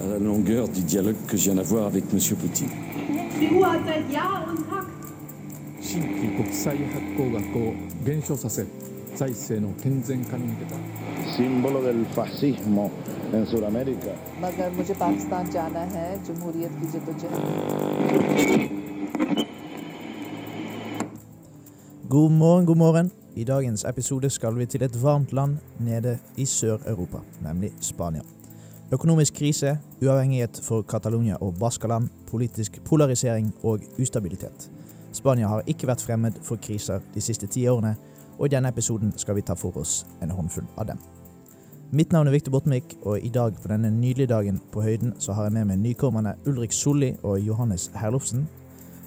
À la longueur du dialogue que je viens d'avoir avec M. Poutine. Símbolo del fascismo en Sudamérica. मगर God morgen, god morgen. I dagens episode skal vi til et varmt land nede i Sør-Europa, nemlig Spania. Økonomisk krise, uavhengighet for Catalonia og Baskaland, politisk polarisering og ustabilitet. Spania har ikke vært fremmed for kriser de siste ti årene, og i denne episoden skal vi ta for oss en håndfull av dem. Mitt navn er Victor Bottenvik, og i dag på denne nydelige dagen på høyden så har jeg med meg nykommerne Ulrik Solli og Johannes Herlofsen.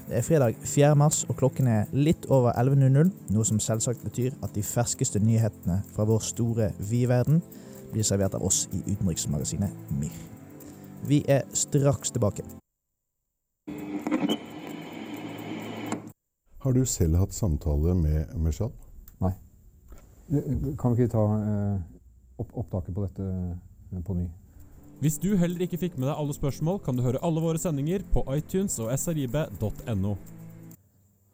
Det er fredag 4. mars, og klokken er litt over 11.00, noe som selvsagt betyr at de ferskeste nyhetene fra vår store vi-verden blir servert av oss i utenriksmagasinet MIR. Vi er straks tilbake. Har du selv hatt samtale med Meshal? Kan vi ikke ta eh, opp opptaket på dette eh, på ny? Hvis du heller ikke fikk med deg alle spørsmål, kan du høre alle våre sendinger på iTunes og srib.no.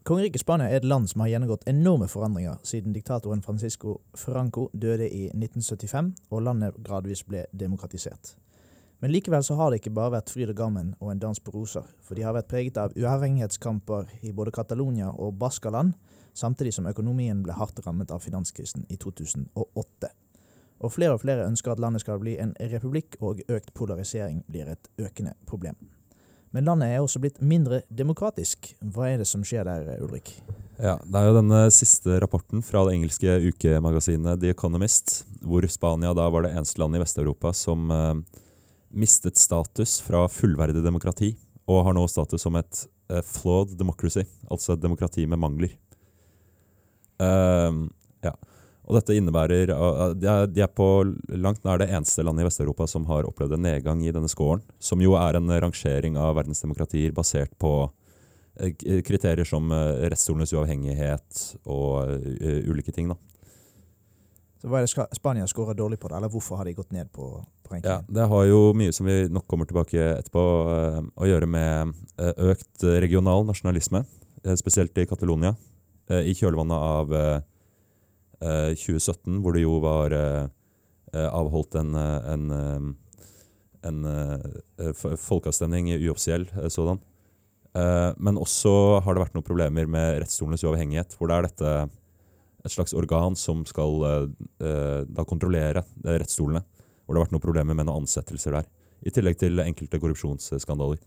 Kongeriket Spania er et land som har gjennomgått enorme forandringer siden diktatoren Francisco Franco døde i 1975 og landet gradvis ble demokratisert. Men likevel så har det ikke bare vært fryd og gammen og en dans på roser, for de har vært preget av uavhengighetskamper i både Catalonia og Baskaland, samtidig som økonomien ble hardt rammet av finanskrisen i 2008. Og flere og flere ønsker at landet skal bli en republikk, og økt polarisering blir et økende problem. Men landet er også blitt mindre demokratisk. Hva er det som skjer der, Ulrik? Ja, Det er jo denne siste rapporten fra det engelske ukemagasinet The Economist, hvor Spania da var det eneste landet i Vest-Europa som eh, mistet status fra fullverdig demokrati, og har nå status som et eh, flawed democracy, altså et demokrati med mangler. Uh, ja. Og dette innebærer uh, de, er, på langt nær det eneste landet i Vest-Europa som har opplevd en nedgang i denne scoren, som jo er en rangering av verdens demokratier basert på eh, kriterier som eh, rettsstolenes uavhengighet og eh, ulike ting. da. Så Hva er det ska- Spania scorer dårlig på, det, eller hvorfor har de gått ned på, på Ja, det har jo mye som vi nok kommer tilbake etterpå, eh, å gjøre med eh, økt eh, regional nasjonalisme, eh, spesielt i Catalonia, eh, i kjølvannet av eh, eh, 2017, hvor det jo var eh, eh, avholdt en, en, en, eh, en eh, folkeavstemning uoffisiell eh, sådan. Eh, men også har det vært noen problemer med rettsstolenes uavhengighet, hvor det er dette et slags organ som skal eh, eh, da kontrollere eh, rettsstolene hvor det har vært noen problemer med noen ansettelser der. I tillegg til enkelte korrupsjonsskandaler.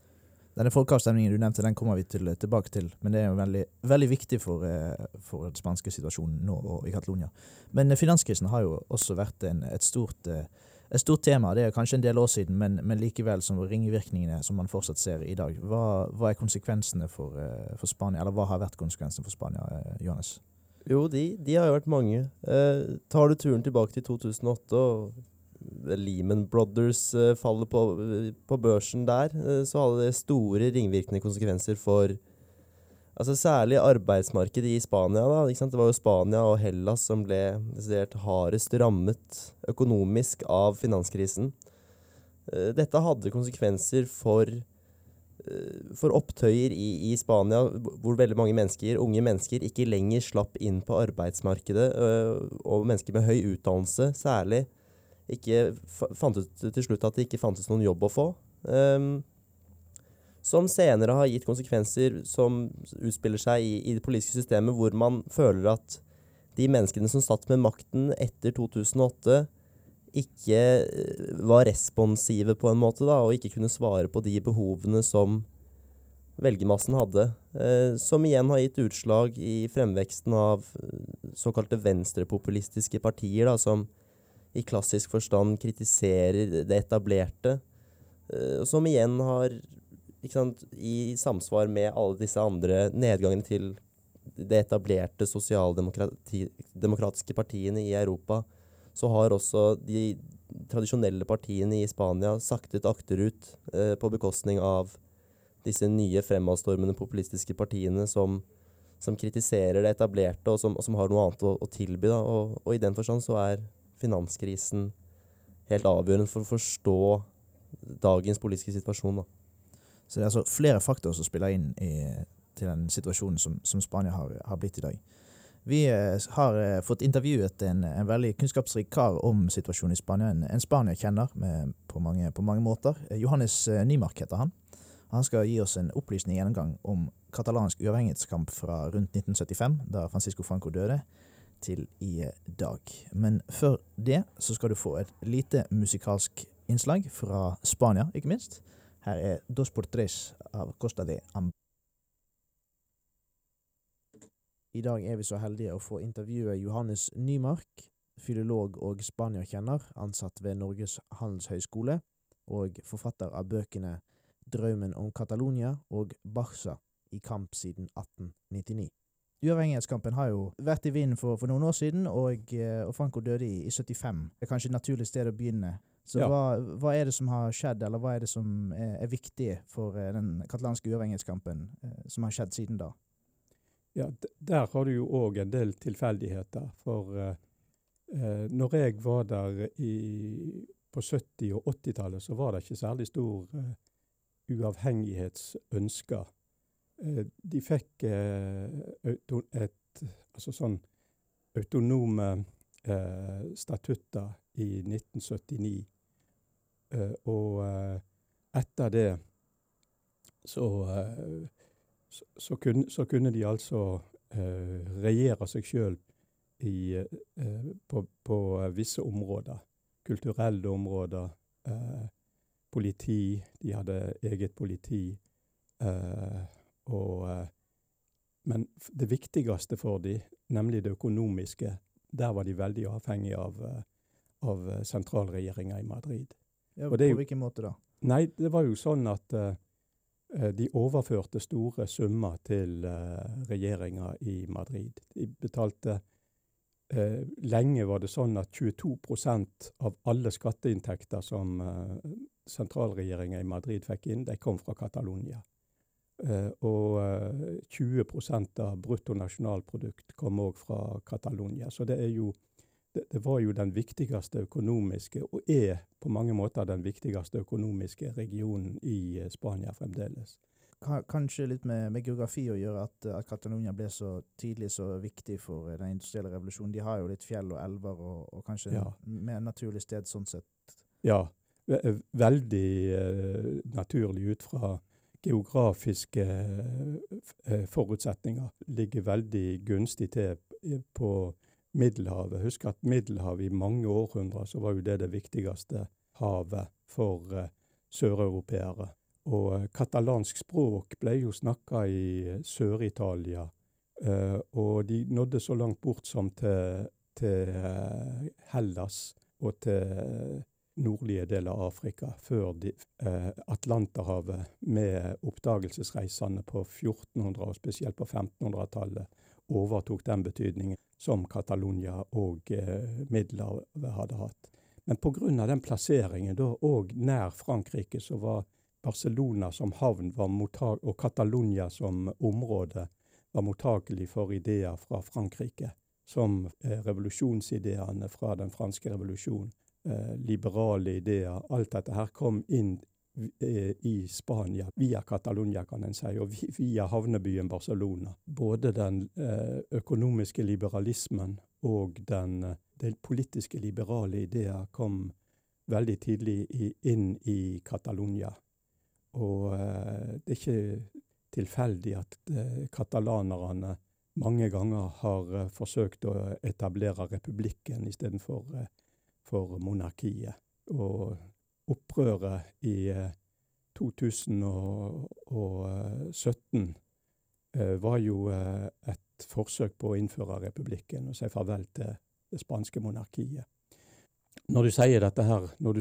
Denne folkeavstemningen du nevnte, den kommer vi til, tilbake til, men det er jo veldig, veldig viktig for, eh, for den spanske situasjonen nå og i Catalonia. Men eh, finanskrisen har jo også vært en, et, stort, eh, et stort tema. Det er kanskje en del år siden, men, men likevel som ringvirkningene som man fortsatt ser i dag. Hva, hva er konsekvensene for, for Spania, eller hva har vært konsekvensene for Spania, Johannes? Jo, de, de har jo vært mange. Eh, tar du turen tilbake til 2008 og Lehman Brothers-fallet faller på, på børsen der, eh, så hadde det store ringvirkende konsekvenser for altså særlig arbeidsmarkedet i Spania. Da? Det var jo Spania og Hellas som ble desidert hardest rammet økonomisk av finanskrisen. Eh, dette hadde konsekvenser for eh, for opptøyer i, i Spania, hvor veldig mange mennesker, unge mennesker ikke lenger slapp inn på arbeidsmarkedet, og mennesker med høy utdannelse særlig, ikke fant ut til slutt at det ikke fantes noen jobb å få. Um, som senere har gitt konsekvenser som utspiller seg i, i det politiske systemet, hvor man føler at de menneskene som satt med makten etter 2008, ikke eh, var responsive på en måte, da, og ikke kunne svare på de behovene som velgermassen hadde. Eh, som igjen har gitt utslag i fremveksten av eh, såkalte venstrepopulistiske partier, da, som i klassisk forstand kritiserer det etablerte. eh, som igjen har sant, I samsvar med alle disse andre nedgangene til det etablerte sosialdemokratiske partiene i Europa, så har også de tradisjonelle partiene i Spania saktet akterut eh, på bekostning av disse nye fremadstormende populistiske partiene som, som kritiserer det etablerte, og som, og som har noe annet å, å tilby. Og, og i den forstand så er finanskrisen helt avgjørende for å forstå dagens politiske situasjon. Da. Så det er altså flere faktorer som spiller inn i, til den situasjonen som, som Spania har, har, blitt i dag. Vi eh, har eh, fått intervjuet en, en, veldig kunnskapsrik kar om situasjonen i Spania. En, en Spania kjenner på, på, mange, måter. Eh, Johannes Nymark heter han. Han skal gi oss en opplysning gjennomgang om katalansk uavhengighetskamp fra rundt 1975, da Francisco Franco døde, til i dag. Men før det så skal du få et lite musikalsk innslag fra Spania, ikke minst. Her er Dos por av Costa de Amb. I dag er vi så heldige å få intervjue Johannes Nymark, filolog og spaniakjenner, ansatt ved Norges handelshøyskole, og forfatter av bøkene Drømmen om Catalonia og Barca i kamp siden 1899. Uavhengighetskampen har jo vært i vinden for, for, noen år siden, og, eh, og Franco døde i, i, 75. Det er kanskje et naturlig sted å begynne. Så ja. hva, hva, er det som har skjedd, eller hva er det som er, er viktig for uh, den katalanske uavhengighetskampen uh, som har skjedd siden da? Ja, Der har du jo òg en del tilfeldigheter. For eh, når jeg var der i, på 70- og 80-tallet, så var det ikke særlig stor uavhengighetsønsker Eh, de fikk eh, et altså sånn autonome eh, statutter i 1979. og etter det så, så, kunne, så kunne, de altså regjere seg sjøl på, på, visse områder. Kulturelle områder. politi. De hadde eget politi. Eh, og, eh, men det viktigste for dem, nemlig det økonomiske, der var de veldig avhengige av, eh, av eh, sentralregjeringa i Madrid. Ja, på jo, hvilken måte da? Nei, det var jo sånn at uh, de overførte store summer til uh, regjeringa i Madrid. De betalte uh, Lenge var det sånn at 22% av alle skatteinntekter som uh, sentralregjeringa i Madrid fikk inn, de kom fra Catalonia. Uh, og uh, eh, 20% av bruttonasjonalprodukt kom òg fra Catalonia. Så det, jo, det, det, var jo den viktigste økonomiske, og er på mange måter den viktigste økonomiske regionen i uh, Spania fremdeles. Kanskje litt med, med, geografi å gjøre at, at Catalonia ble så tidlig så viktig for den industrielle revolusjonen. De har jo litt fjell og elver, og, og kanskje ja. mer naturlig sted sånn sett? Ja, veldig naturlig ut fra geografiske eh, forutsetninger ligger veldig gunstig til på Middelhavet. Husk at Middelhavet i mange århundrer så var jo det det viktigste havet for uh, søreuropeere. Og katalansk språk ble jo snakka i Sør-Italia, og de nådde så langt bort som til, til Hellas og til nordlige del av Afrika før de, eh, Atlanterhavet med oppdagelsesreisende på 1400- og spesielt på 1500-tallet overtok den betydningen som Catalonia og eh, Middelhavet hadde hatt. Men pga. den plasseringen, da òg nær Frankrike, så var Barcelona som havn og Catalonia som område var mottakelig for ideer fra Frankrike, som eh, revolusjonsideene fra den franske revolusjonen liberale ideer. Alt dette her kom inn eh, i Spania via Catalonia, kan en si, og via havnebyen Barcelona. Både den eh, økonomiske liberalismen og den, eh, den politiske liberale ideer kom veldig tidlig inn i Catalonia. Og eh, det er ikke tilfeldig at eh, katalanerne mange ganger har eh, forsøkt å etablere republikken istedenfor eh, for monarkiet. Og opprøret i 2017 eh, eh, var jo eh, et forsøk på å innføre republikken og si farvel til det spanske monarkiet. Når du sier dette her, når du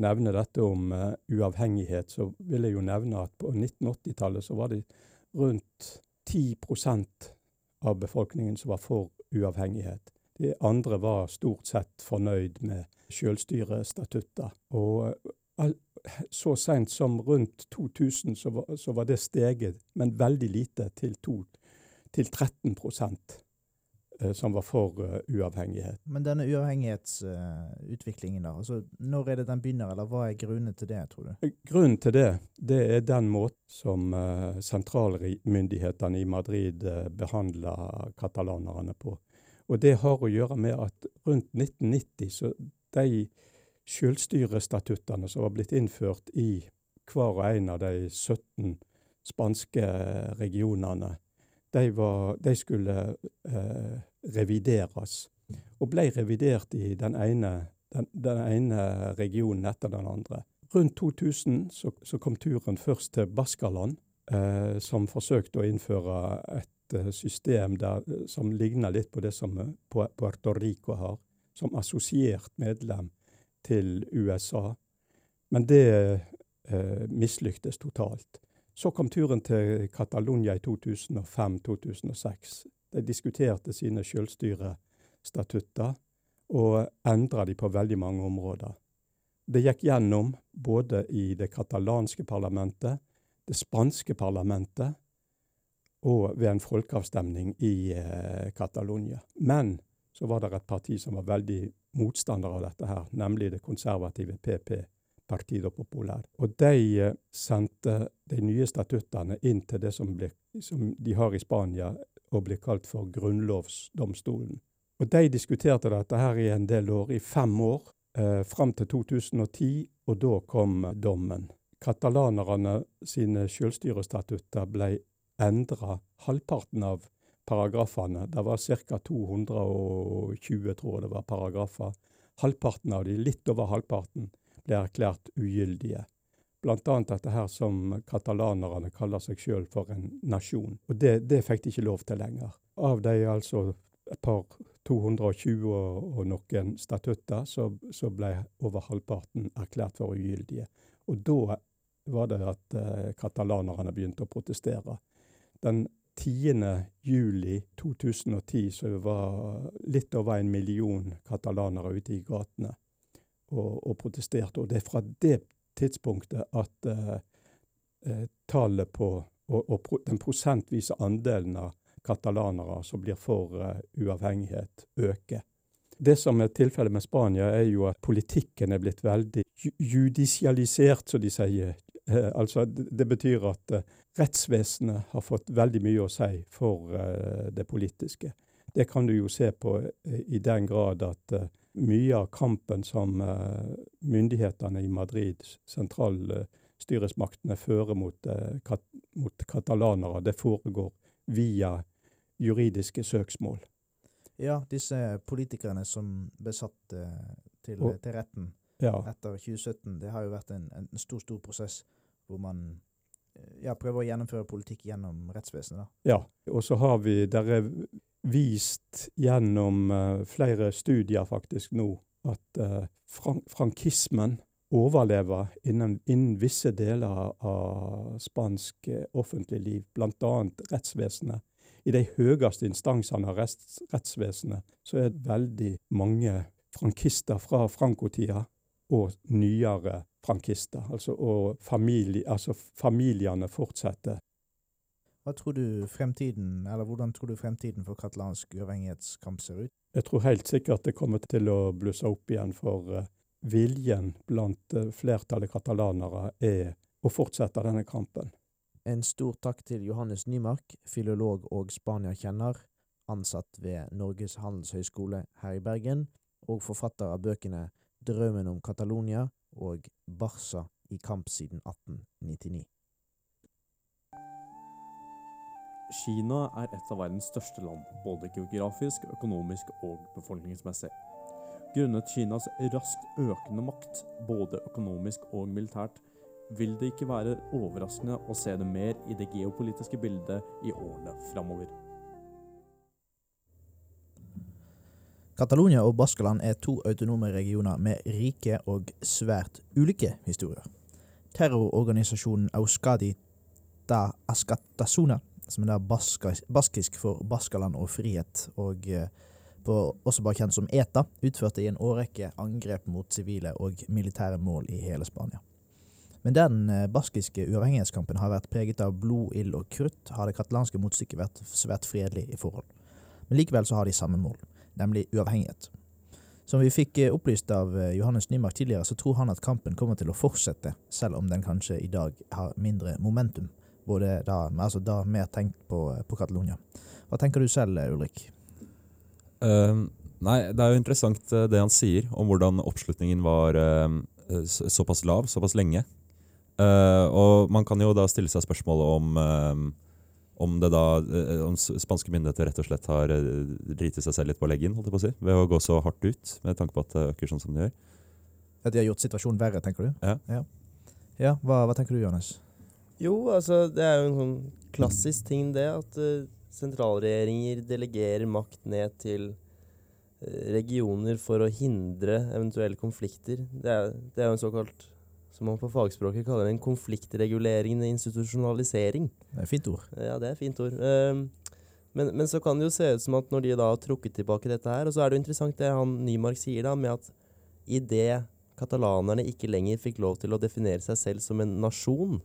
nevner dette om uavhengighet, så vil jeg jo nevne at på 1980-tallet så var det rundt 10% av befolkningen som var for uavhengighet. De andre var stort sett fornøyd med sjølstyrestatutter. Og så seint som rundt 2000 så var, så var, det steget, men veldig lite, til, to, til 13 eh, som var for uh, uavhengighet. Men denne uavhengighetsutviklingen, da. Altså, når er det den begynner, eller hva er grunnen til det, tror du? Grunnen til det, det er den måten som uh, sentralmyndighetene i Madrid uh, behandler katalanerne på. Og det har å gjøre med at rundt 1990 så de selvstyrestatuttene som var blitt innført i hver og en av de 17 spanske regionene, de, var, de skulle eh, revideres. Og ble revidert i den ene, den, den ene, regionen etter den andre. Rundt 2000 så, så kom turen først til Baskaland, eh, som forsøkte å innføre et eh, system der, som ligner litt på det som Puerto Rico har, som assosiert medlem til USA. Men det eh, mislyktes totalt. Så kom turen til Catalonia i 2005-2006. De diskuterte sine selvstyrestatutter og endra de på veldig mange områder. Det gikk gjennom både i det katalanske parlamentet, det spanske parlamentet og ved en folkeavstemning i eh. Men så var det et parti som var veldig motstander av dette her, nemlig det konservative PP. Partido Popular. Og de eh, sendte de nye statuttene inn til det som, ble, som de har i Spania, og blir kalt for grunnlovsdomstolen. Og De diskuterte dette her i en del år, i fem år, eh, fram til 2010, og da kom dommen. Katalanerne sine selvstyrestatutter ble endra. Halvparten av paragrafene, det var ca. 220 tror jeg det var paragrafer, halvparten av de, litt over halvparten, ble erklært ugyldige. Blant annet dette her som katalanerne kaller seg sjøl for en nasjon. Og det, det, fikk de ikke lov til lenger. Av de altså et par 220 og, noen statutter, så, så, ble over halvparten erklært for ugyldige. Og da var det at eh, katalanerne begynte å protestere. Den 10. juli 2010 så var litt over en million katalanere ute i gatene og, og protesterte. Og det er fra det tidspunktet at uh, uh, tallet på og, og den prosentvise andelen av katalanere som blir for uh, uavhengighet, øker. Det som er tilfellet med Spania, er jo at politikken er blitt veldig judisialisert, som de sier. Altså, det betyr at rettsvesenet har fått veldig mye å si for det politiske. Det kan du jo se på i den grad at mye av kampen som myndighetene i Madrid, sentralstyresmaktene, fører mot, kat mot katalanere, det foregår via juridiske søksmål. Ja, disse politikerne som ble satt til, til, retten ja. etter 2017, det har jo vært en, en stor, stor prosess hvor man ja, prøver å gjennomføre politikk gjennom rettsvesenet. Ja, og så har vi Der er vist gjennom uh, flere studier faktisk nå at uh, frank frankismen overlever innen, innen, visse deler av spansk uh, offentlig liv, bl.a. rettsvesenet. I de høyeste instansene av retts, rettsvesenet så er det veldig mange frankister fra frankotida og nyere frankister. Altså, og familie, altså familiene fortsetter hva tror du fremtiden, eller Hvordan tror du fremtiden for katalansk uavhengighetskamp ser ut? Jeg tror helt sikkert det kommer til å blusse opp igjen, for uh, viljen blant uh, flertallet katalanere er å fortsette denne kampen. En stor takk til Johannes Nymark, filolog og Spania-kjenner, ansatt ved Norges handelshøyskole her i Bergen, og forfatter av bøkene Drømmen om Catalonia og Barca i kamp siden 1899. Kina er et av verdens største land, både geografisk, økonomisk og befolkningsmessig. Grunnet Kinas raskt økende makt, både økonomisk og militært, vil det ikke være overraskende å se det mer i det geopolitiske bildet i årene framover. Catalonia og Baskaland er to autonome regioner med rike og svært ulike historier. Terrororganisasjonen Euskadi da Ascatasuna som er baskisk for Baskaland og frihet, og eh, på, også bare kjent som ETA, utførte i en årrekke angrep mot sivile og militære mål i hele Spania. Men der den eh, baskiske uavhengighetskampen har vært preget av blod, ild og krutt, har det katalanske motstykket vært svært fredelig i forhold. Men likevel så har de samme mål, nemlig uavhengighet. Som vi fikk eh, opplyst av eh, Johannes Nymark tidligere, så tror han at kampen kommer til å fortsette, selv om den kanskje i dag har mindre momentum. Både da, altså da mer tenkt på, på Catalonia. Hva tenker du selv, Ulrik? Uh, nei, det er jo interessant uh, det han sier om hvordan oppslutningen var uh, såpass lav såpass lenge. og man kan jo da stille seg spørsmålet om om det da om spanske myndigheter rett og slett har driti seg selv litt på leggen holdt jeg på å si, ved å gå så hardt ut, med tanke på at det øker sånn som det gjør. At de har gjort situasjonen verre, tenker du? Ja. ja. ja hva, hva, tenker du, Johannes? Jo, altså det er jo en sånn klassisk ting, det. At uh, sentralregjeringer delegerer makt ned til regioner for å hindre eventuelle konflikter. Det er, det er jo en såkalt som man på fagspråket kaller en konfliktregulerende institusjonalisering. Det er et fint ord. Ja, det er et fint ord. Um, men, men, så kan det jo se ut som at når de da har trukket tilbake dette her, og så er det jo interessant det han Nymark sier da, med at idet katalanerne ikke lenger fikk lov til å definere seg selv som en nasjon,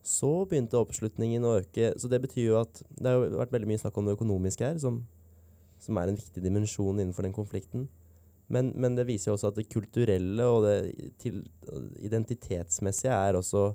så begynte oppslutningen å øke. Så det betyr jo at det har jo vært veldig mye snakk om det økonomiske her, som, som er en viktig dimensjon innenfor den konflikten. Men, men, det viser jo også at det kulturelle og det til, identitetsmessige er også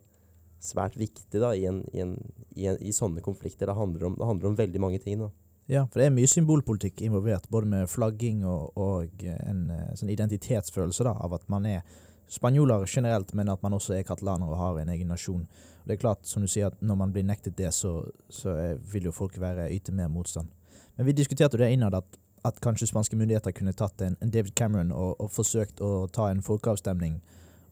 svært viktig da, i, en, i, en, i, en, i sånne konflikter. Det handler, om, det handler, om, veldig mange ting. da. Ja, for det er mye symbolpolitikk involvert, både med flagging og, og en eh, sånn identitetsfølelse da, av at man er spanjoler generelt, men at man også er katalaner og har en egen nasjon. Og det er klart, som du sier, at når man blir nektet det, så, så vil jo folk være yte mer motstand. Men vi diskuterte det innad at at kanskje spanske myndigheter kunne tatt en, en David Cameron og, og, forsøkt å ta en folkeavstemning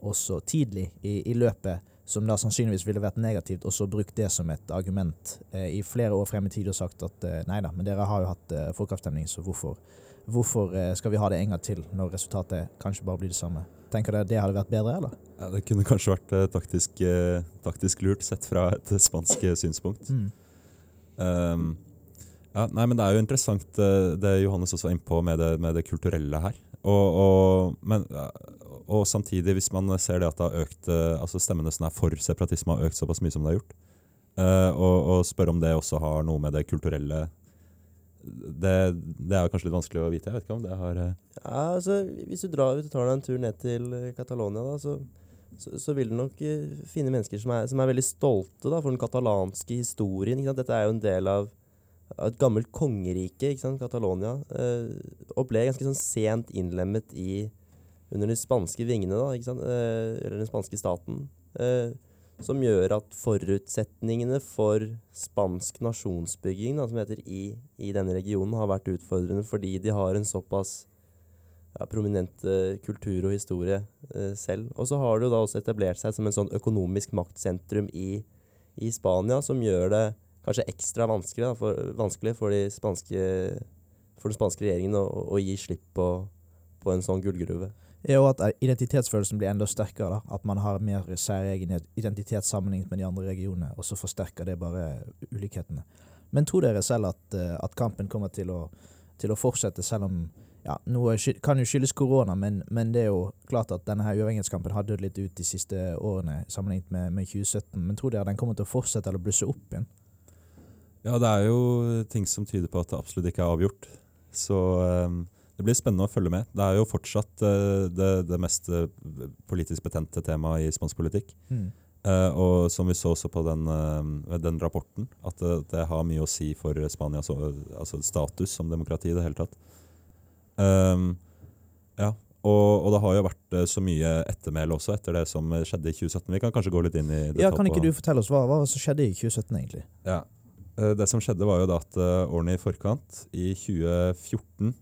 også tidlig i, i, løpet, som da sannsynligvis ville vært negativt, og så brukt det som et argument eh, i flere år frem i tid og sagt at eh, nei da, men dere har jo hatt eh, folkeavstemning, så hvorfor, hvorfor eh, skal vi ha det en gang til når resultatet kanskje bare blir det samme? Tenker dere det hadde vært bedre, eller? Ja, Det kunne kanskje vært eh, taktisk, eh, taktisk, lurt, sett fra et spansk synspunkt. Mm. Um, ja, nei, men Det er jo interessant eh, det Johannes også var inne på med det, med det kulturelle her. Og, og, men, og, samtidig, hvis man ser det at det har økt, eh, altså stemmene som er for separatisme, har økt såpass mye som det har gjort, og, og spørre om det også har noe med det kulturelle det, det, er kanskje litt vanskelig å vite. Jeg vet ikke om det har. Ja, altså, Hvis du, drar, ut og tar deg en tur ned til Catalonia, da, så, så, så, vil du nok finne mennesker som er, som er veldig stolte da, for den katalanske historien. Dette er jo en del av et gammelt kongerike, ikke sant, Catalonia, eh, og ble ganske sånn sent innlemmet i under de spanske vingene, da, ikke sant, eh, eller den spanske staten. Eh, som gjør at forutsetningene for spansk nasjonsbygging da, som heter i, i, denne regionen, har vært utfordrende fordi de har en såpass ja, prominent kultur og historie eh, selv. Og så har det jo da også etablert seg som en sånn økonomisk maktsentrum i, i Spania, som gjør det kanskje ekstra vanskelig, da, for, vanskelig for, de spanske, for, den spanske regjeringen å, å gi slipp på, på, en sånn gullgruve. Ja, og at identitetsfølelsen blir enda sterkere. da, At man har mer særegen identitet sammenlignet med de andre regionene, og så forsterker det bare ulikhetene. Men tror dere selv at, eh, at kampen kommer til å, til å, fortsette, selv om ja, Noe kan jo skyldes korona, men, men, det er jo klart at denne her uavhengighetskampen har dødd litt ut de siste årene sammenlignet med, med 2017. Men tror dere den kommer til å fortsette eller blusse opp igjen? Ja, det er jo ting som tyder på at det absolutt ikke er avgjort. Så um, det blir spennende å følge med. Det er jo fortsatt uh, det, det, mest uh, politisk betente temaet i spansk politikk. Mm. Uh, og som vi så også på den, den rapporten, at det, det, har mye å si for Spanias altså status som demokrati i det hele tatt. Um, ja, og, og, det har jo vært så mye ettermæle også etter det som skjedde i 2017. Vi kan kanskje gå litt inn i det. Ja, Kan ikke du fortelle oss hva, hva som skjedde i 2017, egentlig? Ja, Eh, det som skjedde, var jo da at eh, årene i forkant, i 2014,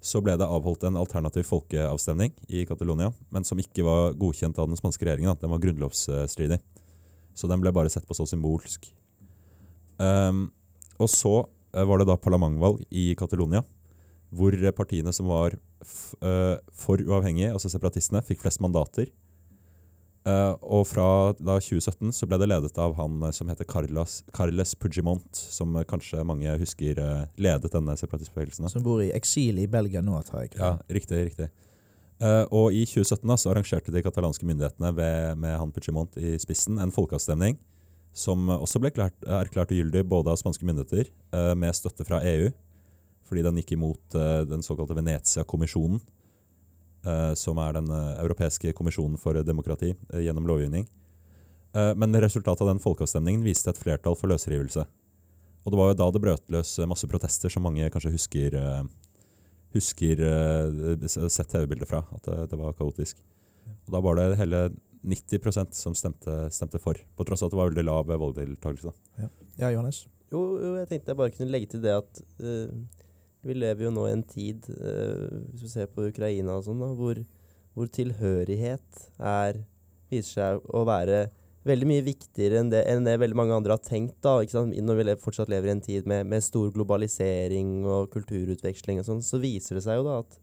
så ble det avholdt en alternativ folkeavstemning i Catalonia, men som ikke var godkjent av den spanske regjeringen. Den var grunnlovsstridig. Så den ble bare sett på så symbolsk. Um, og så eh, var det da parlamentvalg i Catalonia, hvor partiene som var for uavhengige, altså separatistene, fikk flest mandater. Uh, og fra da 2017 så ble det ledet av han uh, som heter Carlos, Carles Pugimont, som uh, kanskje mange husker ledet denne separatistbevegelsen. Som bor i eksil i Belgia nå, tar jeg ikke Ja, riktig. riktig. og i 2017 da, så arrangerte de katalanske myndighetene ved, med han Pugimont i spissen en folkeavstemning som også ble klart, erklært ugyldig både av spanske myndigheter, med støtte fra EU. fordi den gikk imot eh, den såkalte Venezia-kommisjonen, eh, som er den eh, europeiske kommisjonen for demokrati eh, gjennom lovgivning. Eh, men resultatet av den folkeavstemningen viste et flertall for løsrivelse. Og det var jo da det brøt løs masse protester, som mange kanskje husker, eh, husker eh, sett TV-bilder fra. At det, det var kaotisk. Og da var det hele 90% som stemte, stemte for, på tross av at det var veldig lav valgdeltakelse. Ja. ja, Johannes? Jo, jo, jeg tenkte jeg bare kunne legge til det at eh, vi lever jo nå i en tid, eh, hvis vi ser på Ukraina og sånn, da, hvor, hvor tilhørighet er, viser seg å være veldig mye viktigere enn det, enn det veldig mange andre har tenkt. da? Når vi fortsatt lever i en tid med, med stor globalisering og kulturutveksling og sånn, så viser det seg jo da at,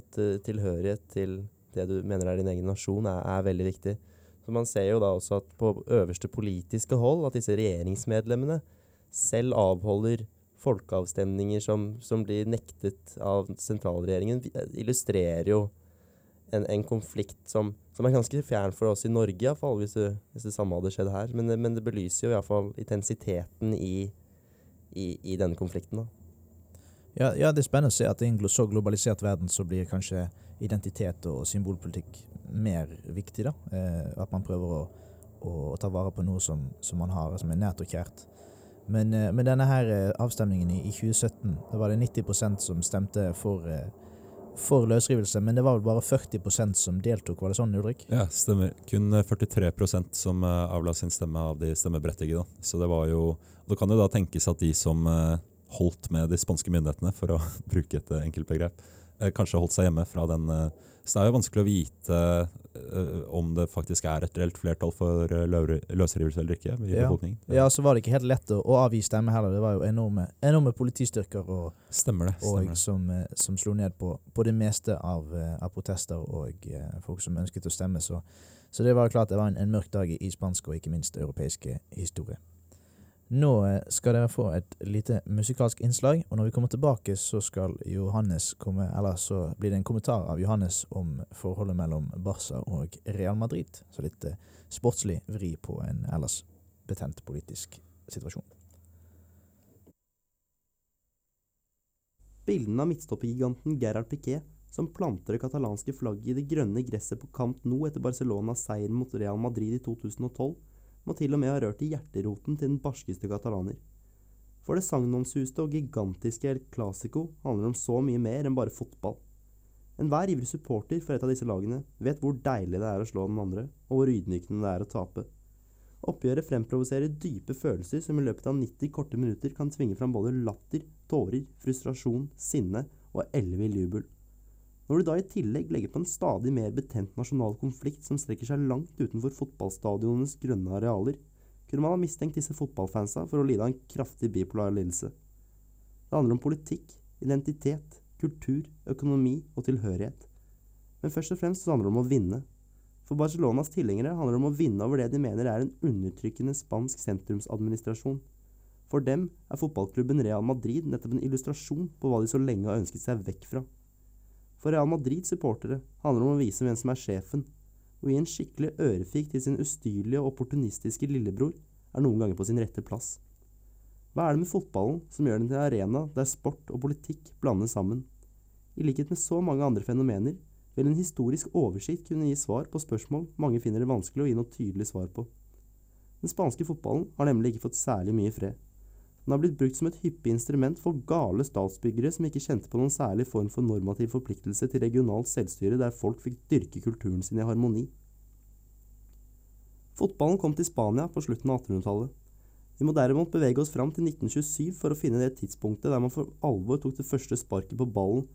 at uh, tilhørighet til det du mener er din egen nasjon, er, er, veldig viktig. Så Man ser jo da også at på øverste politiske hold at disse regjeringsmedlemmene selv avholder folkeavstemninger som, som blir nektet av sentralregjeringen, illustrerer jo en, en konflikt som, som, er ganske fjern for oss i Norge, iallfall, hvis, det, hvis det samme hadde skjedd her. Men, men det belyser jo iallfall intensiteten i, i, i, denne konflikten. Ja, ja, det er spennende å se at i en så globalisert verden så blir kanskje identitet og symbolpolitikk mer viktig. da. Eh, at man prøver å, å, å, ta vare på noe som, som man har, som er nært og kjært. Men, eh, men denne her eh, avstemningen i, i 2017, da var det 90% som stemte for eh, for løsrivelse, men det var vel bare 40% som deltok, var det sånn, Ulrik? Ja, stemmer. Kun 43% som avla sin stemme av de stemmeberettigede. Så det var jo Det kan jo da tenkes at de som holdt med de spanske myndighetene, for å bruke et enkelt begrep, kanskje holdt seg hjemme fra den så det er jo vanskelig å vite uh, om det faktisk er et reelt flertall for løsrivelse eller ikke i ja. befolkningen. Ja, så var det ikke helt lett å, å avgi stemme heller. Det var jo enorme, enorme politistyrker og, stemmer det, stemmer og som, som, slo ned på, på det meste av, av protester og folk som ønsket å stemme. Så, så det var klart det var en, en mørk dag i, i spansk og ikke minst europeisk historie. Nå eh, skal dere få et lite musikalsk innslag, og når vi kommer tilbake, så skal Johannes komme Eller så blir det en kommentar av Johannes om forholdet mellom Barca og Real Madrid. Så litt eh, sportslig vri på en ellers betent politisk situasjon. Bildene av midtstoppergiganten Gerhard Piquet som planter det katalanske flagget i det grønne gresset på Camp Nou etter Barcelonas seier mot Real Madrid i 2012, må til og med ha rørt i hjerteroten til den barskeste katalaner. For det sagnomsuste og gigantiske El Clásico handler om så mye mer enn bare fotball. Enhver ivrig supporter for et av disse lagene vet hvor deilig det er å slå den andre, og hvor ydmykende det er å tape. Oppgjøret fremprovoserer dype følelser som i løpet av 90 korte minutter kan tvinge fram både latter, tårer, frustrasjon, sinne og ellevill jubel. Når du da i tillegg legger på en stadig mer betent nasjonal konflikt som strekker seg langt utenfor fotballstadionenes grønne arealer, kunne man ha mistenkt disse fotballfansa for å lide av en kraftig bipolar lidelse. Det handler om politikk, identitet, kultur, økonomi og tilhørighet. Men først og fremst så handler det om å vinne. For Barcelonas tilhengere handler det om å vinne over det de mener er en undertrykkende spansk sentrumsadministrasjon. For dem er fotballklubben Real Madrid nettopp en illustrasjon på hva de så lenge har ønsket seg vekk fra. For Real Madrid-supportere handler det om å vise hvem som er sjefen, og gi en skikkelig ørefik til sin ustyrlige og opportunistiske lillebror er noen ganger på sin rette plass. Hva er det med fotballen som gjør den til en arena der sport og politikk blandes sammen? I likhet med så mange andre fenomener vil en historisk oversikt kunne gi svar på spørsmål mange finner det vanskelig å gi noe tydelig svar på. Den spanske fotballen har nemlig ikke fått særlig mye fred. Den har blitt brukt som et hyppig instrument for gale statsbyggere som ikke kjente på noen særlig form for normativ forpliktelse til regionalt selvstyre der folk fikk dyrke kulturen sin i harmoni. Fotballen kom til Spania på slutten av 1800-tallet. Vi må derimot bevege oss fram til 1927 for å finne det tidspunktet der man for alvor tok det første sparket på ballen.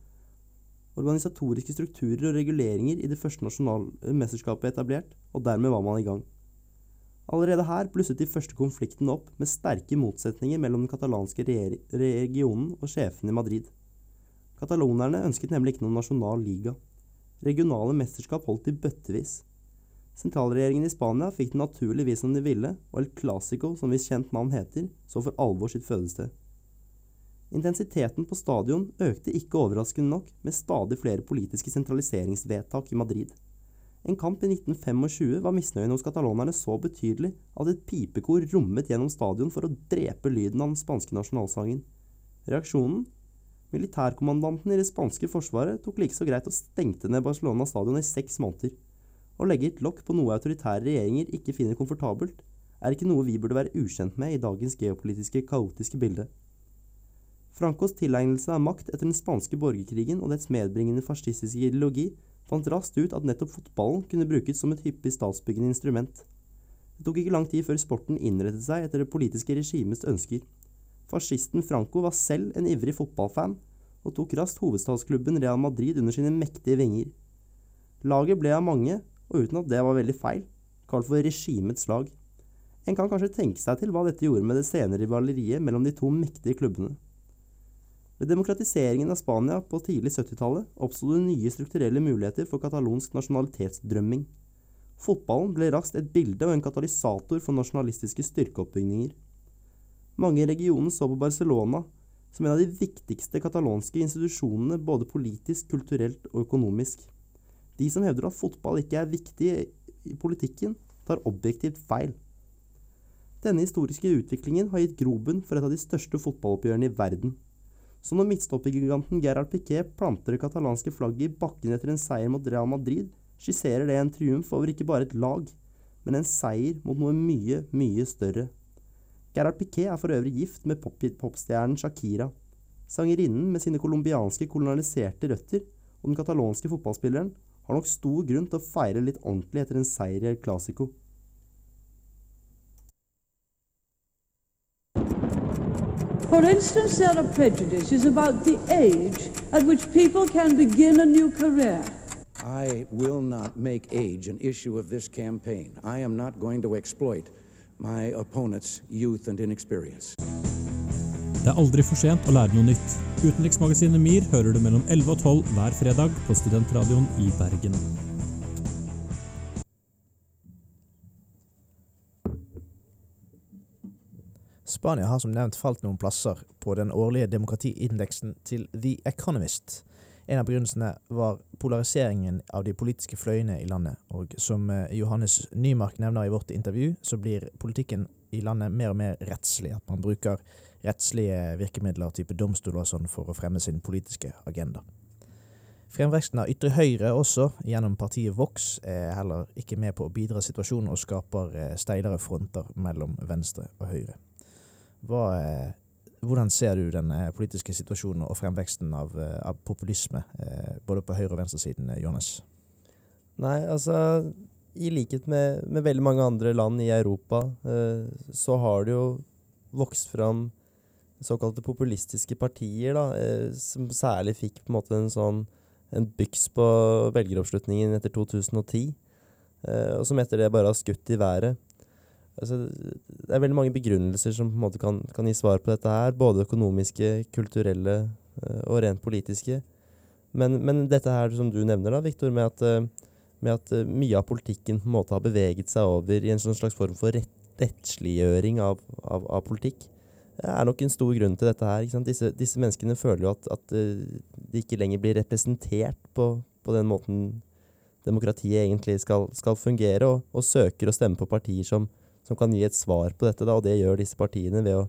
Organisatoriske strukturer og reguleringer i det første nasjonale mesterskapet etablert, og dermed var man i gang. Allerede her blusset de første konfliktene opp, med sterke motsetninger mellom den katalanske regionen og sjefene i Madrid. Katalonerne ønsket nemlig ikke noen nasjonal liga. Regionale mesterskap holdt i bøttevis. Sentralregjeringen i Spania fikk det naturligvis som de ville, og El Clásico, som hvis kjent navn heter, så for alvor sitt fødested. Intensiteten på stadion økte ikke overraskende nok, med stadig flere politiske sentraliseringsvedtak i Madrid. En kamp i 1925 var misnøyen hos katalonerne så betydelig at et pipekor rommet gjennom stadion for å drepe lyden av den spanske nasjonalsangen. Reaksjonen? Militærkommandanten i det spanske forsvaret tok like så greit og stengte ned Barcelona stadion i seks måneder. Å legge et lokk på noe autoritære regjeringer ikke finner komfortabelt, er ikke noe vi burde være ukjent med i dagens geopolitiske, kaotiske bilde. Francos tilegnelse av makt etter den spanske borgerkrigen og dets medbringende fascistiske ideologi fant raskt ut at nettopp fotballen kunne brukes som et hyppig statsbyggende instrument. Det tok ikke lang tid før sporten innrettet seg etter det politiske regimets ønsker. Fascisten Franco var selv en ivrig fotballfan, og tok raskt hovedstadsklubben Real Madrid under sine mektige vinger. Laget ble av mange, og uten at det var veldig feil, kalt for regimets lag. En kan kanskje tenke seg til hva dette gjorde med det senere rivaleriet mellom de to mektige klubbene. Ved demokratiseringen av Spania på tidlig 70-tallet oppsto det nye strukturelle muligheter for katalonsk nasjonalitetsdrømming. Fotballen ble raskt et bilde og en katalysator for nasjonalistiske styrkeoppbygninger. Mange i regionen så på Barcelona som en av de viktigste katalonske institusjonene både politisk, kulturelt og økonomisk. De som hevder at fotball ikke er viktig i politikken, tar objektivt feil. Denne historiske utviklingen har gitt grobunn for et av de største fotballoppgjørene i verden. Så når midtstoppergiganten Gerard Piquet planter det katalanske flagget i bakken etter en seier mot Real Madrid, skisserer det en triumf over ikke bare et lag, men en seier mot noe mye, mye større. Gerard Piquet er for øvrig gift med popstjernen Shakira. Sangerinnen med sine colombianske kolonialiserte røtter og den katalonske fotballspilleren har nok stor grunn til å feire litt ordentlig etter en seier i El Clásico. For instance, there are prejudices about the age at which people can begin a new career. I will not make age an issue of this campaign. I am not going to exploit my opponent's youth and inexperience. Det er aldri for sent å lære noe nytt. Utenriksmagasinet MIR hører du mellom 11 og 12 hver fredag på Studentradioen i Bergen. Spania har som nevnt falt noen plasser på den årlige demokratiindeksen til The Economist. En av begrunnelsene var polariseringen av de politiske fløyene i landet, og som eh, Johannes Nymark nevner i vårt intervju, så blir politikken i landet mer og mer rettslig. At man bruker rettslige virkemidler, type domstoler og sånn, for å fremme sin politiske agenda. Fremveksten av ytre høyre også, gjennom partiet Vox, er heller ikke med på å bidra situasjonen og skaper eh, steilere fronter mellom venstre og høyre. Hva, eh, hvordan ser du den eh, politiske situasjonen og fremveksten av, eh, av populisme, både på høyre- og venstresiden, Johannes? Nei, altså I likhet med, med, veldig mange andre land i Europa, så har det jo vokst fram såkalte populistiske partier, da, som særlig fikk på en måte en sånn en byks på velgeroppslutningen etter 2010, og som etter det bare har skutt i været altså, Det er veldig mange begrunnelser som på en måte kan, kan gi svar på dette her. Både økonomiske, kulturelle uh, og rent politiske. Men, men, dette her som du nevner, da, Viktor, med at, uh, med at uh, mye av politikken på en måte har beveget seg over i en sånn slags form for rett, rettsliggjøring av, av, av, politikk, er nok en stor grunn til dette her. Disse, disse, menneskene føler jo at, at de ikke lenger blir representert på, på den måten demokratiet egentlig skal, skal fungere, og, og, søker å stemme på partier som, som kan gi et svar på dette. Da, og det gjør disse partiene ved å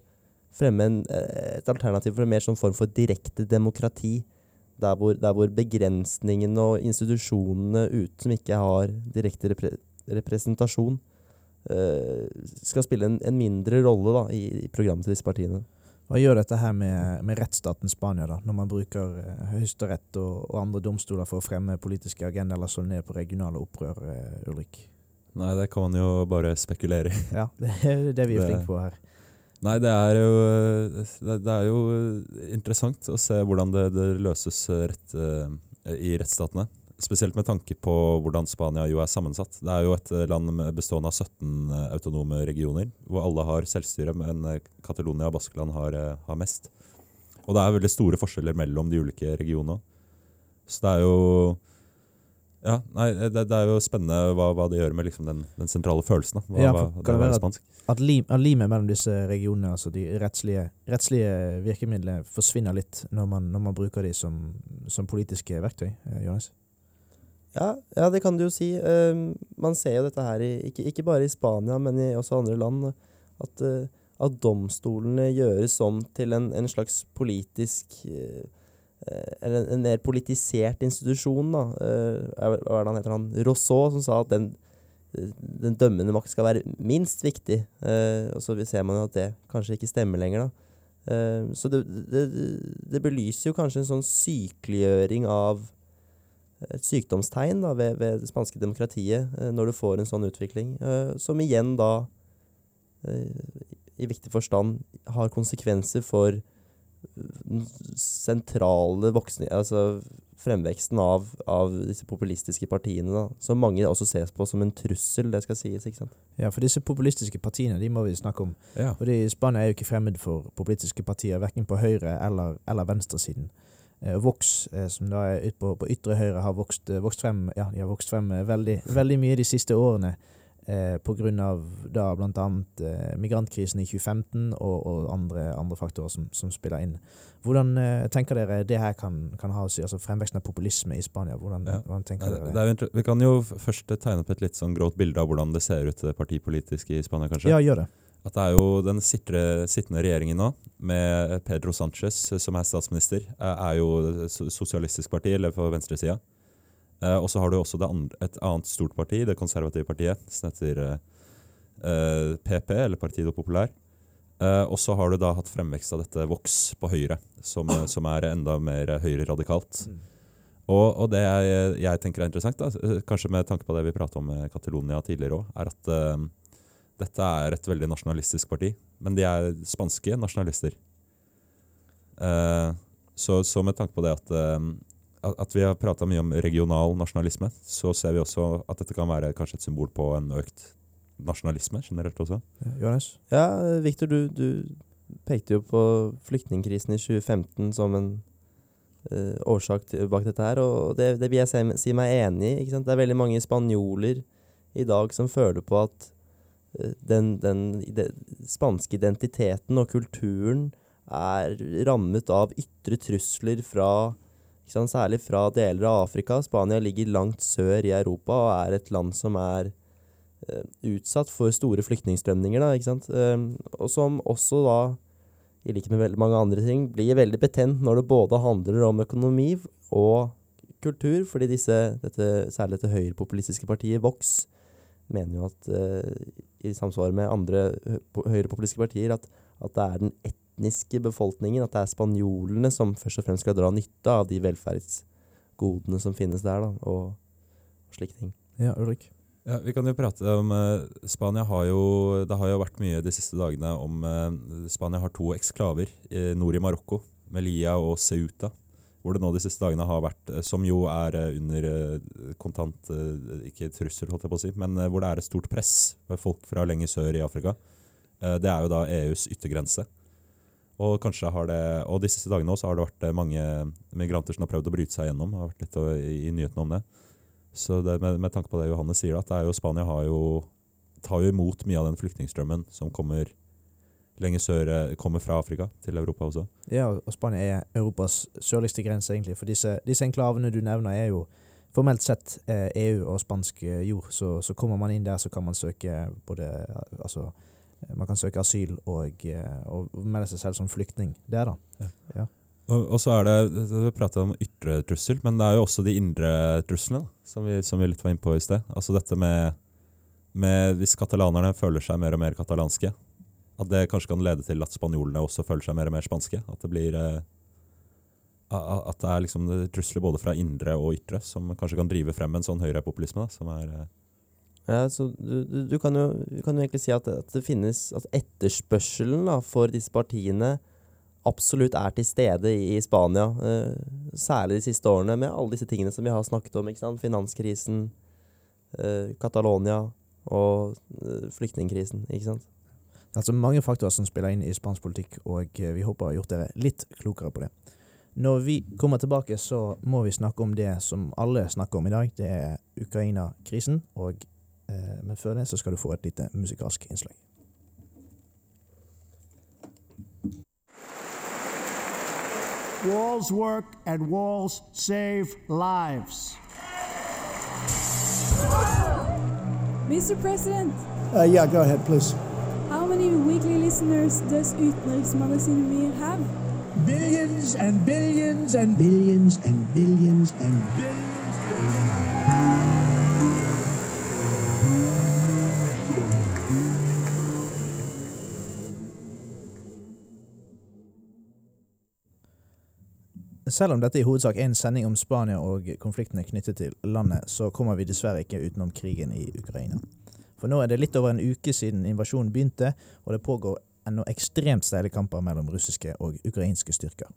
fremme en, eh, et alternativ for en mer sånn form for direkte demokrati. Der hvor, der hvor begrensningene og institusjonene ute som ikke har direkte repre representasjon, uh, skal spille en, en mindre rolle da, i, i, programmet til disse partiene. Hva gjør dette her med, med rettsstaten Spania, da, når man bruker uh, Høyesterett og, og, andre domstoler for å fremme politiske agendaer eller slå ned på regionale opprør, uh, Ulrik? Nei, det kan man jo bare spekulere i. Ja, det er det vi er flinke på her. Nei, det er jo, det er jo interessant å se hvordan det, det løses rett, uh, i rettsstatene. Spesielt med tanke på hvordan Spania jo er sammensatt. Det er jo et land bestående av 17 autonome regioner, hvor alle har selvstyre, men Catalonia og Baskeland har, har, mest. Og det er veldig store forskjeller mellom de ulike regionene. Så det er jo ja, nei, det, det, er jo spennende hva, hva det gjør med liksom den, den, sentrale følelsen. Hva, ja, for, kan det være at, at, lim, at, limet mellom disse regionene, altså de rettslige, rettslige virkemidlene, forsvinner litt når man, når man bruker de som, som, politiske verktøy? Jonas? Ja, ja, det kan du jo si. Uh, man ser jo dette her, i, ikke, ikke, bare i Spania, men i også andre land, at, uh, at domstolene gjøres om til en, en slags politisk uh, eh, eller en, mer politisert institusjon. da. Eh, hva er det han heter? Han Rousseau, som sa at den, den dømmende makt skal være minst viktig. Eh, og så ser man jo at det kanskje ikke stemmer lenger. da. Eh, så det, det, det belyser jo kanskje en sånn sykeliggjøring av et sykdomstegn da, ved, ved, det spanske demokratiet eh, når du får en sånn utvikling, eh, som igjen da eh, i viktig forstand har konsekvenser for den sentrale voksne, altså fremveksten av, av, disse populistiske partiene, da, som mange også ses på som en trussel, det skal sies. ikke sant? Ja, for disse populistiske partiene de må vi snakke om. Ja. Fordi Spania er jo ikke fremmed for populistiske partier, verken på høyre- eller, eller venstresiden. Eh, Vox, eh, som da er ut på, på ytre høyre, har vokst, eh, vokst frem, ja, de har vokst frem veldig, veldig mye de siste årene. Eh, på grunn av blant annet eh, migrantkrisen i 2015 og, og andre, andre, faktorer som, som, spiller inn. Hvordan eh, tenker dere det her kan, kan, ha å si, altså fremveksten av populisme i Spania? Hvordan, ja. hvordan tenker ja, dere det? vi kan jo først tegne opp et litt sånn grått bilde av hvordan det ser ut partipolitisk i Spania, kanskje? Ja, gjør det. At det er jo den sitre, sittende regjeringen nå, med Pedro Sánchez som er statsminister, er jo Sosialistisk parti, eller for venstresida. Uh, og så har du også andre, et annet stort parti, det konservative partiet, som heter uh, eh, PP, eller Partido Populær. Uh, og så har du da hatt fremvekst av dette Vox på høyre, som, som er enda mer høyreradikalt. Mm. Og, og, det jeg, jeg, tenker er interessant, da, kanskje med tanke på det vi pratet om med Catalonia tidligere òg, er at dette er et veldig nasjonalistisk parti. Men de er spanske nasjonalister. så, så, med tanke på det at at vi har prata mye om regional nasjonalisme, så ser vi også at dette kan være kanskje et symbol på en økt nasjonalisme generelt også. Johannes? Ja, Victor, du, du pekte jo på flyktningkrisen i 2015 som en uh, årsak til, bak dette her, og det, det vil jeg si, si, meg enig i. Det er veldig mange spanjoler i dag som føler på at uh, den, den, den spanske identiteten og kulturen er rammet av ytre trusler fra Særlig fra deler av Afrika. Spania ligger langt sør i Europa og er et land som er uh, utsatt for store flyktningstrømninger. Uh, og som også da, i likhet med veldig mange andre ting, blir veldig betent når det både handler om økonomi og kultur. Fordi disse, dette, særlig dette høyrepopulistiske partiet, Vox, mener jo at uh, i samsvar med andre høyrepopulistiske partier at, at det er den et etniske befolkningen, at det er spanjolene som først og fremst skal dra nytte av de velferdsgodene som finnes der, da, og, og slike ting. Ja, Ulrik? Ja, Vi kan jo prate om uh, Spania har jo Det har jo vært mye de siste dagene om uh, Spania har to eksklaver i nord i Marokko, Melia og Ceuta. Hvor det nå de siste dagene har vært, som jo er under kontant Ikke trussel, holdt jeg på å si, men hvor det er et stort press for folk fra lenger sør i Afrika. Det er jo da EUs yttergrense. Og kanskje har det, og de siste dagene også har det vært eh, mange migranter som har prøvd å bryte seg gjennom. har vært litt i, i om det. Så det, med, med, tanke på det Johannes sier, at jo, Spania jo, tar jo imot mye av den flyktningstrømmen som kommer lenger sør, eh, kommer fra Afrika til Europa også. Ja, og Spania er Europas sørligste grense, egentlig. For disse, disse enklavene du nevner, er jo formelt sett eh, EU og spansk jord. Så, så, kommer man inn der, så kan man søke både altså, man kan søke asyl og, eh, og, melde seg selv som flyktning. Det, da. Ja. ja. Og, og, så er det, Vi prater om ytre trussel, men det er jo også de indre truslene, som vi, som vi litt var inne på i sted. Altså dette med, med Hvis katalanerne føler seg mer og mer katalanske, at det kanskje kan lede til at spanjolene også føler seg mer og mer spanske. At det blir eh, at det er liksom trusler både fra indre og ytre som kanskje kan drive frem en sånn høyrepopulisme. Som er eh, ja, så du, du, du, kan jo, du, kan jo, egentlig si at, at det finnes At etterspørselen da, for disse partiene absolutt er til stede i, i Spania. Eh, særlig de siste årene, med alle disse tingene som vi har snakket om. Finanskrisen, eh, Catalonia og eh, flyktningkrisen. ikke sant? Det er altså mange faktorer som spiller inn i spansk politikk, og eh, vi håper å ha gjort dere litt klokere på det. Når vi kommer tilbake, så må vi snakke om det som alle snakker om i dag. Det er Ukraina-krisen og men før det så skal du få et lite musikalsk innslag. Walls work and walls save lives. Mr. President. Uh, yeah, go ahead, please. How many weekly listeners does Utenriksmagasinet Mir have? billions and billions and billions and billions and billions. Selv om dette i hovedsak er en sending om Spania og konfliktene knyttet til landet, så kommer vi dessverre ikke utenom krigen i Ukraina. For nå er det litt over en uke siden invasjonen begynte, og det pågår ennå ekstremt steile kamper mellom russiske og ukrainske styrker.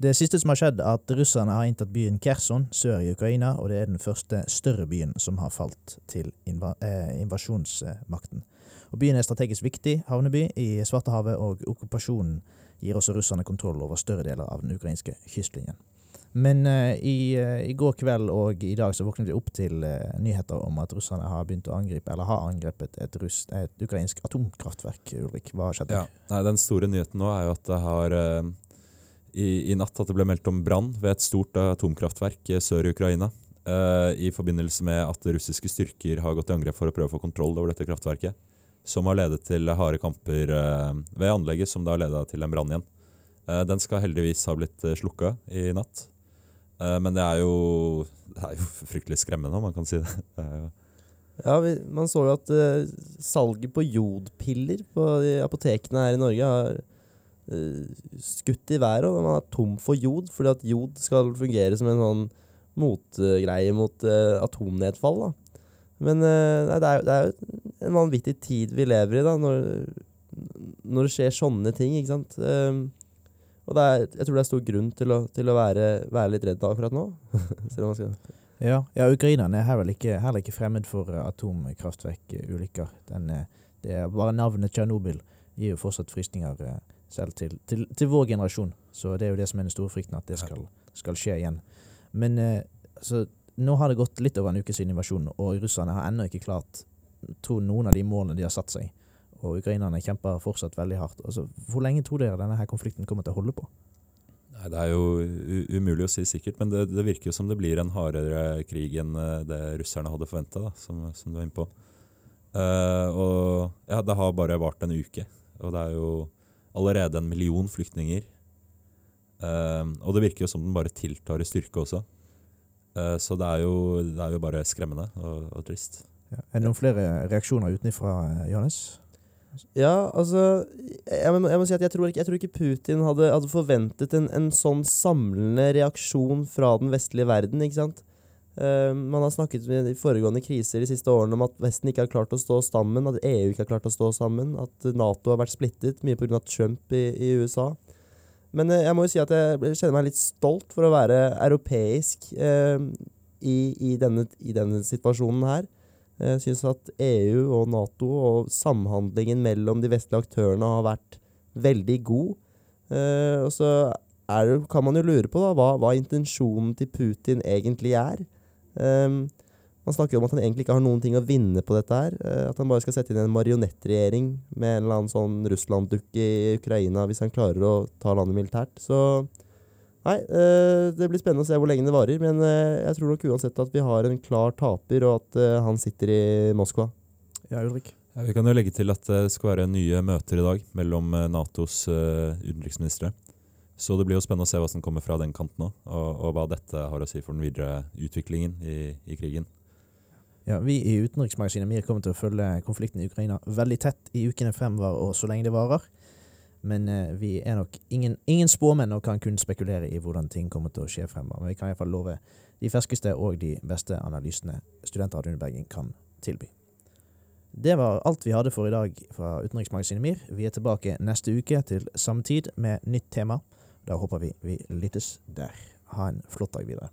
Det siste som har skjedd, er at russerne har inntatt byen Kherson sør i Ukraina, og det er den første større byen som har falt til eh, invasjonsmakten. Og Byen er strategisk viktig havneby i Svartehavet, og okkupasjonen gir også russerne kontroll over større deler av den ukrainske kystlinjen. Men uh, i, uh, i går kveld og i dag så våknet vi opp til uh, nyheter om at russerne har begynt å angripe, eller har angrepet et, russ, et ukrainsk atomkraftverk. Ulrik, hva har skjedd? Ja. Nei, den store nyheten nå er jo at det har i, i natt at det ble meldt om brann ved et stort atomkraftverk sør i Ukraina. I forbindelse med at russiske styrker har gått i angrep for å prøve å få kontroll over dette kraftverket. Som har ledet til harde kamper eh, ved anlegget, som da ledet til en brann igjen. Eh, den skal heldigvis ha blitt eh, slukka i natt. Men det er, jo, det er jo fryktelig skremmende, om man kan si det. det Ja, Man så jo at salget på jodpiller på apotekene her i Norge har skutt i været, og man er tom for jod, fordi at jod skal fungere som en sånn motgreie mot atomnedfall. da. Men nei, det, er, det er jo en vanvittig tid vi lever i da, når, når det skjer sånne ting, ikke sant. Um, og det er, jeg tror det er stor grunn til å, til å være, være litt redd akkurat nå. Ja, ja ukrainerne er heller ikke, heller ikke fremmed for eh, atomkraftverkulykker. Eh, det er bare navnet Tsjernobyl gir jo fortsatt frysninger eh, selv til, til, til vår generasjon. Så det er jo det som er den store frykten, at det skal, skal skje igjen. Men eh, så, nå har det gått litt over en uke siden invasjonen, og russerne har ennå ikke klart tror noen av de målene de har satt seg. Og ukrainerne kjemper fortsatt veldig hardt. Altså, hvor lenge tror dere denne her konflikten kommer til å holde på? Nei, Det er jo umulig å si sikkert, men det, det virker jo som det blir en hardere krig enn eh, det russerne hadde forventa, som, som du er inne på. Uh, og ja, det har bare vart en uke, og det er jo allerede en million flyktninger. Uh, og det virker jo som den bare tiltar i styrke også. Uh, så det er, jo, det er jo bare skremmende og, og trist. Ja. Er det noen flere reaksjoner utenfra, Johannes? Ja, altså Jeg må, jeg må si at jeg tror ikke, jeg tror ikke Putin hadde, hadde forventet en, en sånn samlende reaksjon fra den vestlige verden, ikke sant? Uh, man har snakket i foregående kriser de siste årene om at Vesten ikke har klart å stå sammen, at EU ikke har klart å stå sammen, at Nato har vært splittet, mye pga. Trump i, i USA. Men uh, jeg må jo si at jeg kjenner meg litt stolt for å være europeisk uh, i, i, denne, i denne situasjonen her. Jeg syns at EU og Nato og samhandlingen mellom de vestlige aktørene har vært veldig god. Eh, og så er kan man jo lure på da, hva, hva intensjonen til Putin egentlig er. Eh, man snakker jo om at han egentlig ikke har noen ting å vinne på dette her. eh, at han bare skal sette inn en marionettregjering med en eller annen sånn Russland-dukke i Ukraina hvis han klarer å ta landet militært. Så Nei, eh, det blir spennende å se hvor lenge det varer, men eh, jeg tror nok uansett at vi har en klar taper, og at eh, han sitter i Moskva. Ja, Ulrik? Ja, vi kan jo legge til at det skal være nye møter i dag mellom Natos utenriksministre. Så det blir jo spennende å se hva som kommer fra den kanten òg, og, og hva dette har å si for den videre utviklingen i, i krigen. Ja, Vi i utenriksmagasinet vi kommer til å følge konflikten i Ukraina veldig tett i ukene fremover og så lenge det varer. Men eh, vi er nok ingen, ingen spåmenn og kan kun spekulere i hvordan ting kommer til å skje fremover. Men vi kan iallfall love de ferskeste og de beste analysene Studentradioen Bergen kan tilby. Det var alt vi hadde for i dag fra utenriksmagasinet MIR. Vi er tilbake neste uke til samme tid med nytt tema. Da håper vi vi lyttes der. Ha en flott dag videre.